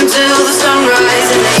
until the sunrise.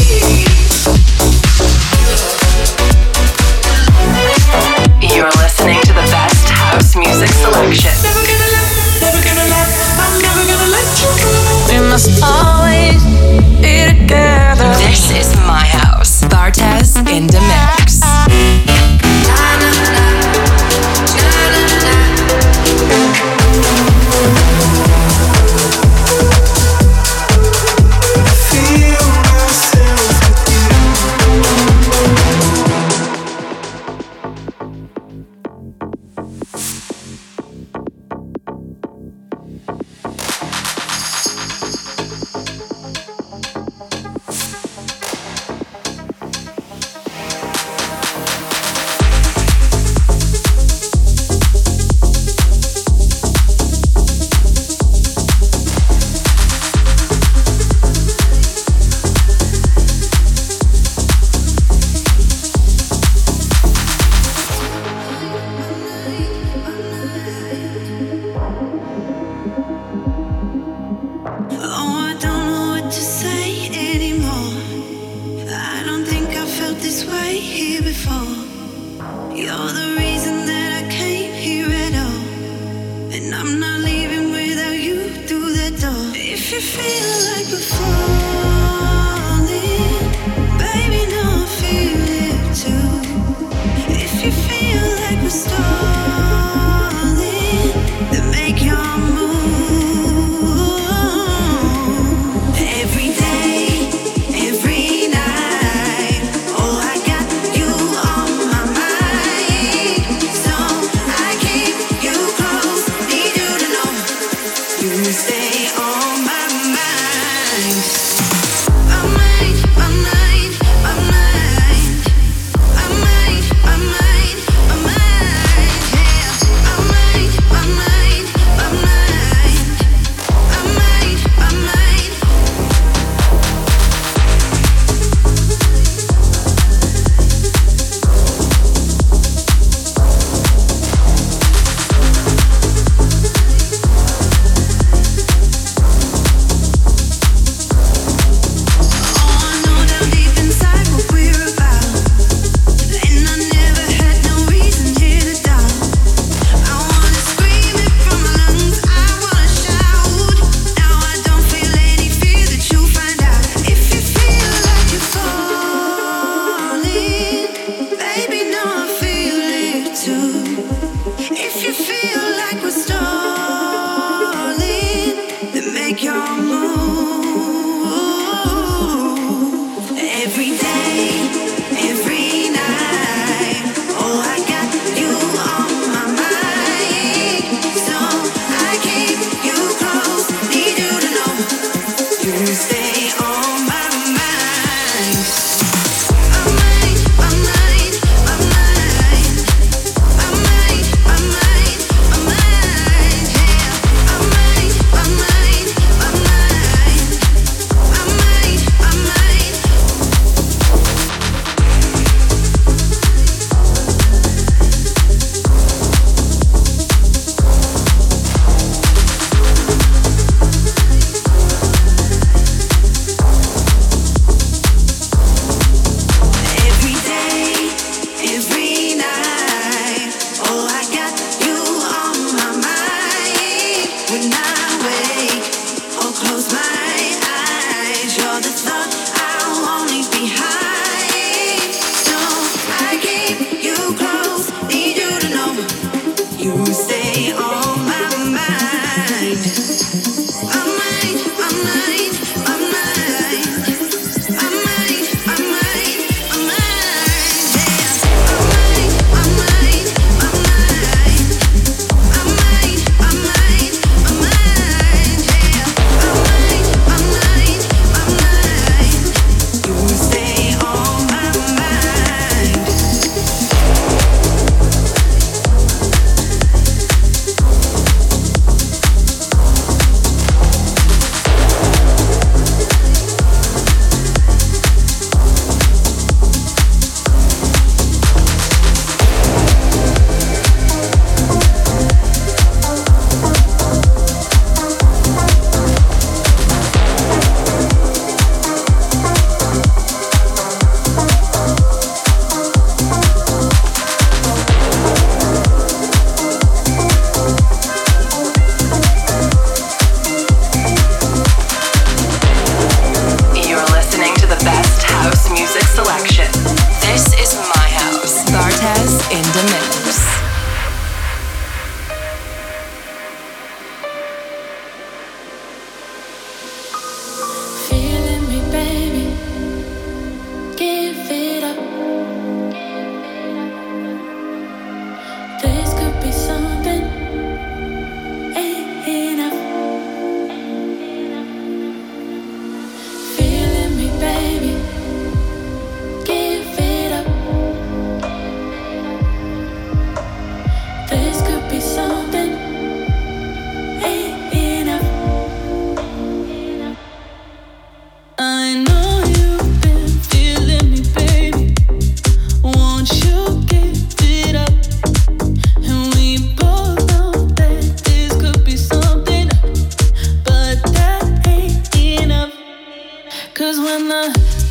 when the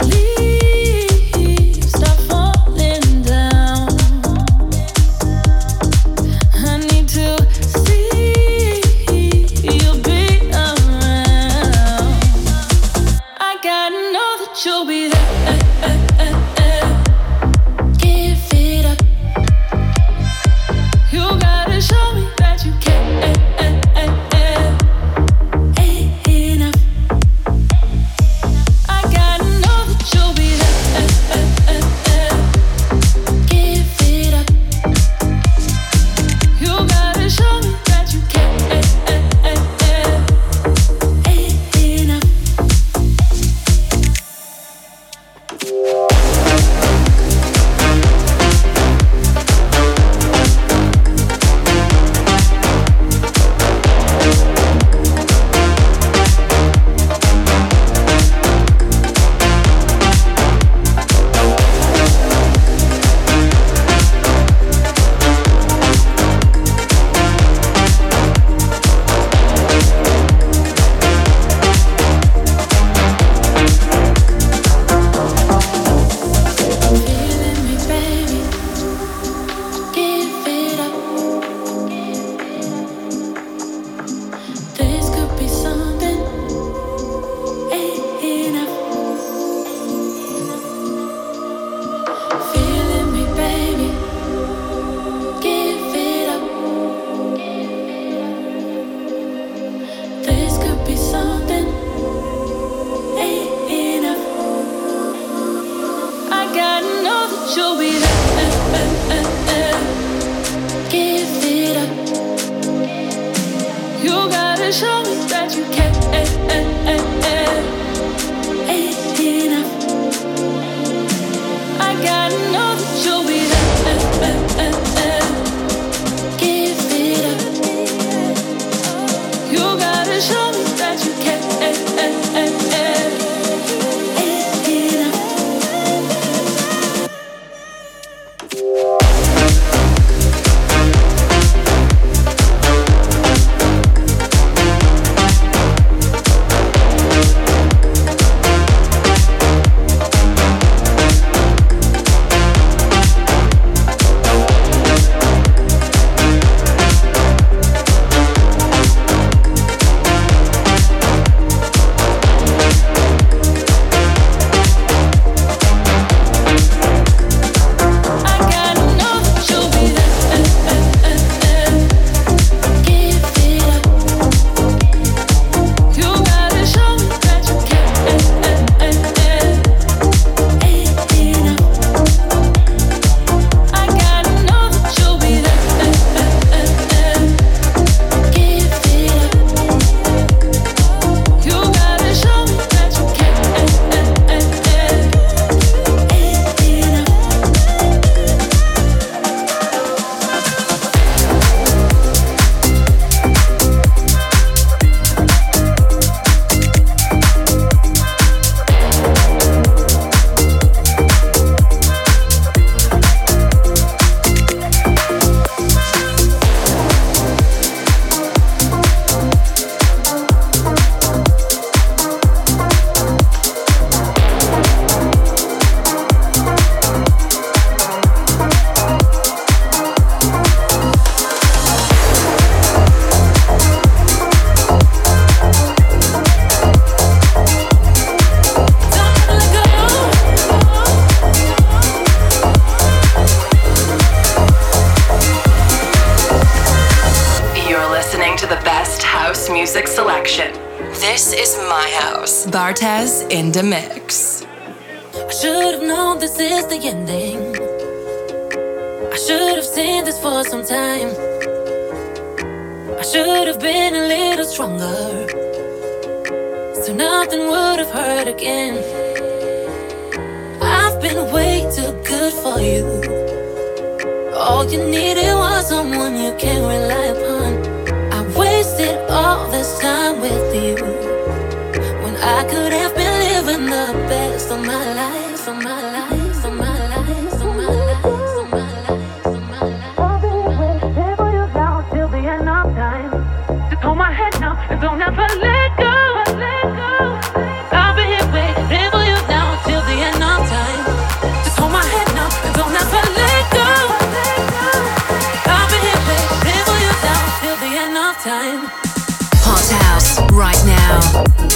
leaves in the mix. I should have known this is the ending. I should have seen this for some time. I should have been a little stronger. So nothing would have hurt again. I've been way too good for you. All you needed was someone you can rely upon. Wasted all this time with you when I could have been living the best of my life, of my life, of my life, of my life, of my life, of my life. I've been waiting for you down till the end of time. Just hold my head now and don't ever let go, time. Hot house right now.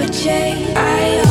never change. I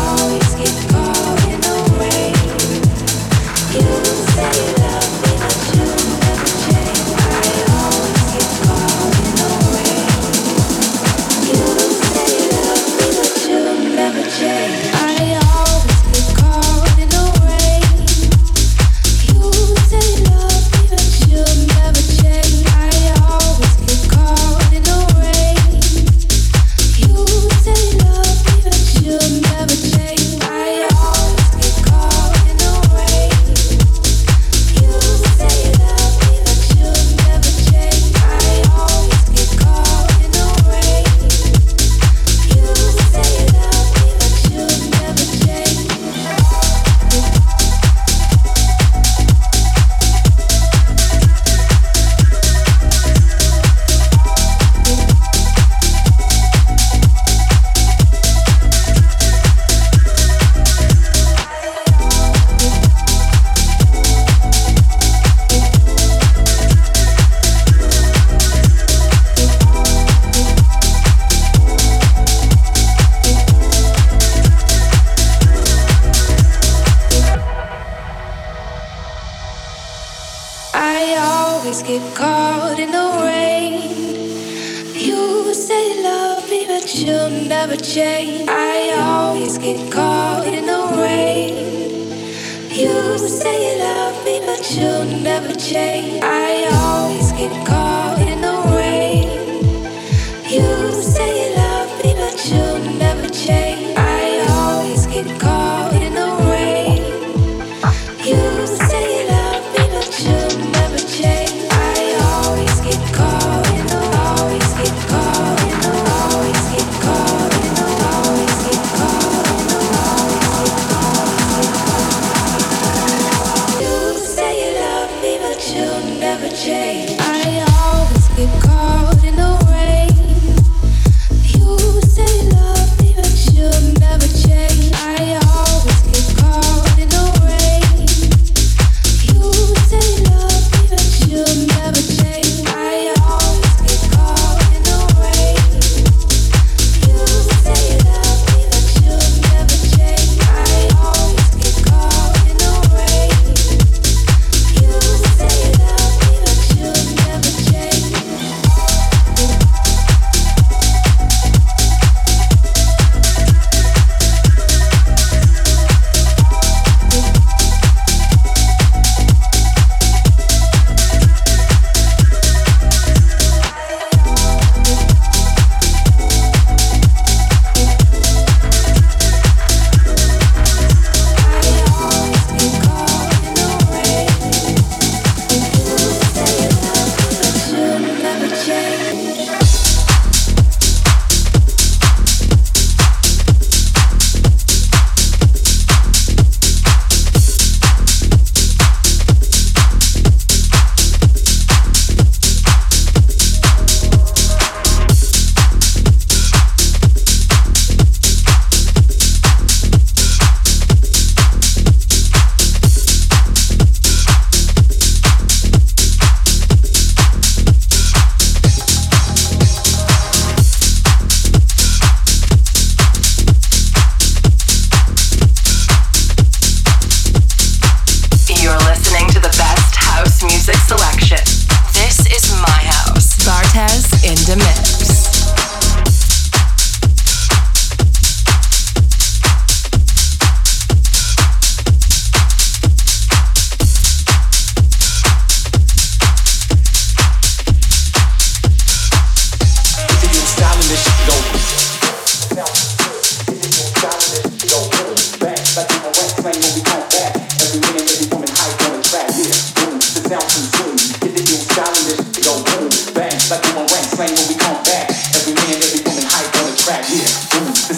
change.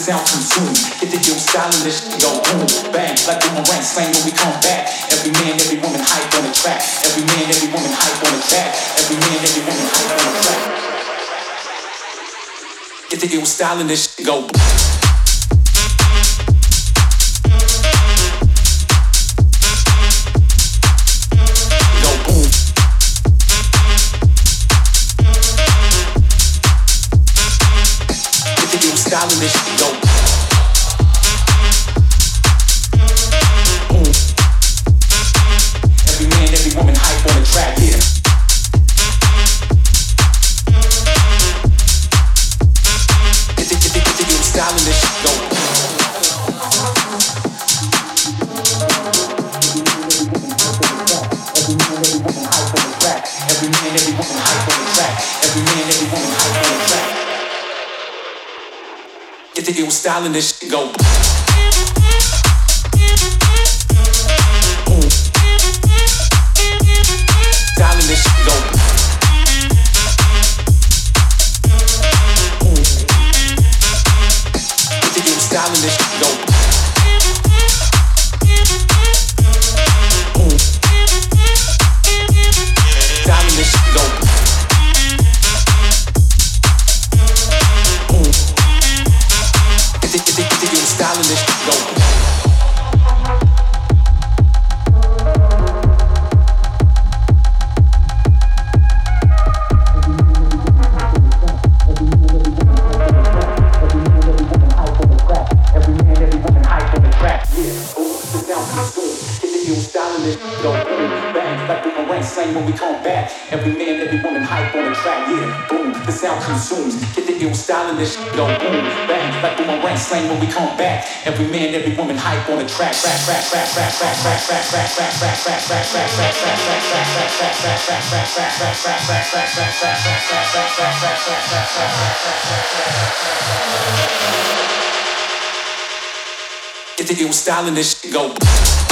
sound too soon. Get the deal stylish, yo, boom, bang, like boomerang, slang when we come back. Every man, every woman hype on the track. Every man, every woman hype on the track. Every man, every woman hype on the track. Get the deal stylish, go. Boom. Styling this shit go. This go boom, bang, like boomerang slang when we come back. Every man, every woman hype on the track, track, track, track, track, track, track, track, track, track, track, track, track, track, track, track, Get the ill style in this shit go.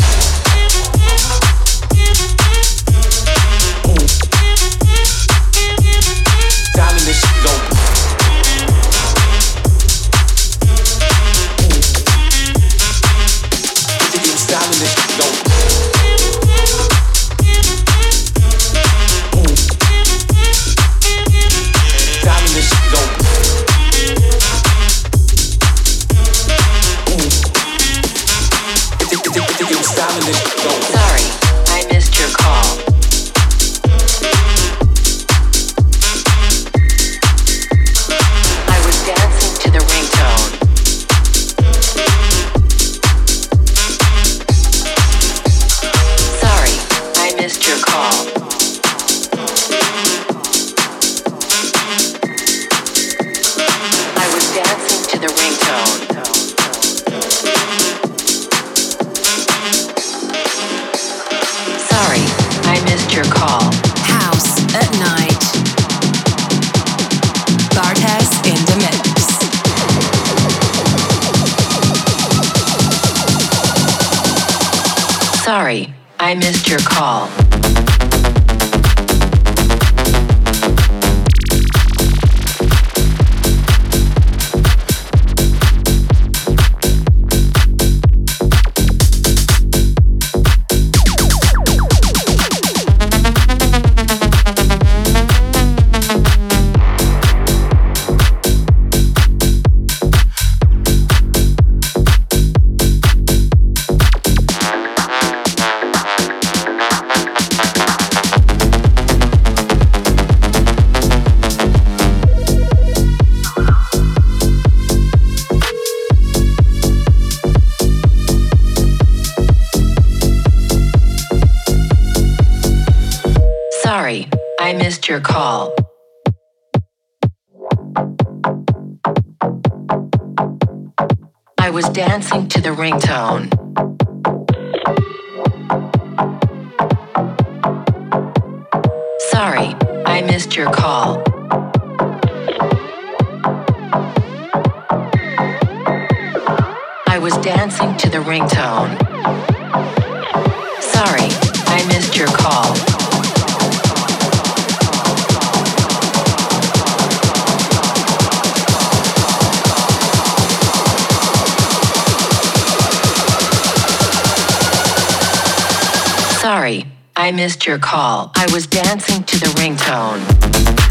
your call. House at night. Bartes in the mix. Sorry, I missed your call. Was dancing to the ringtone. Sorry, I missed your call. I was dancing to the ringtone. Missed your call. I was dancing to the ringtone.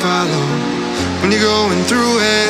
Follow. When you're going through hell,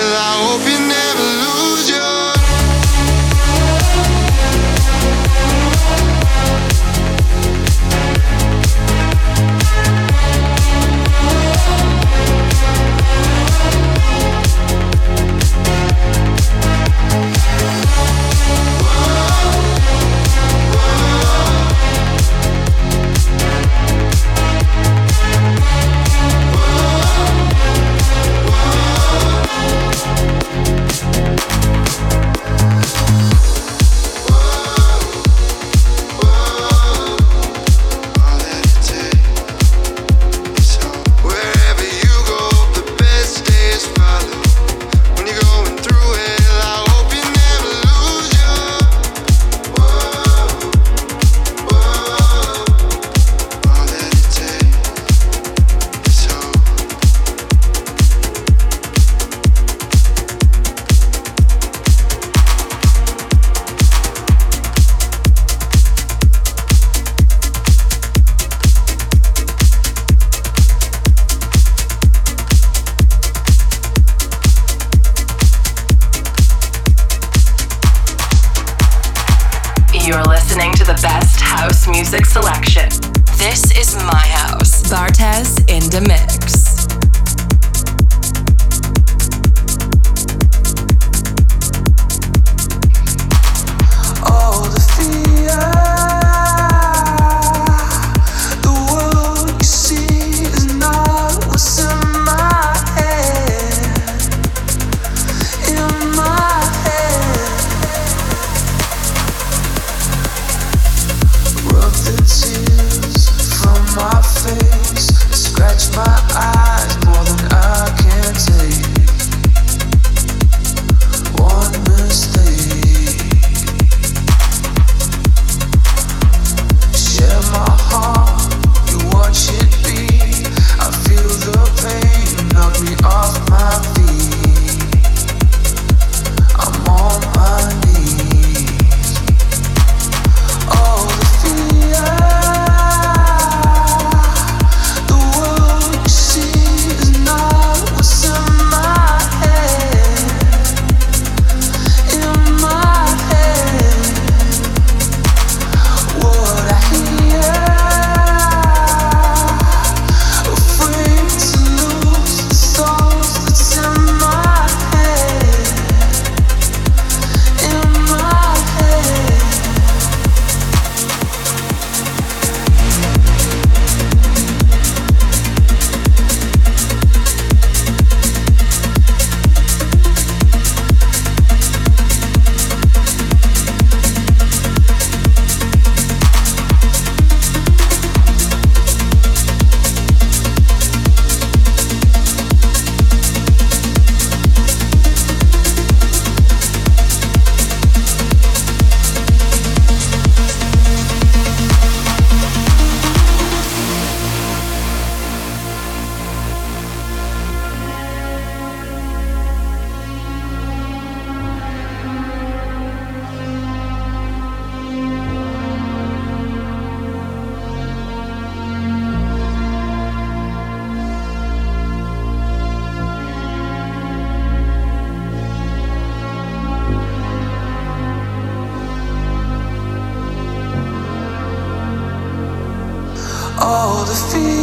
the fear.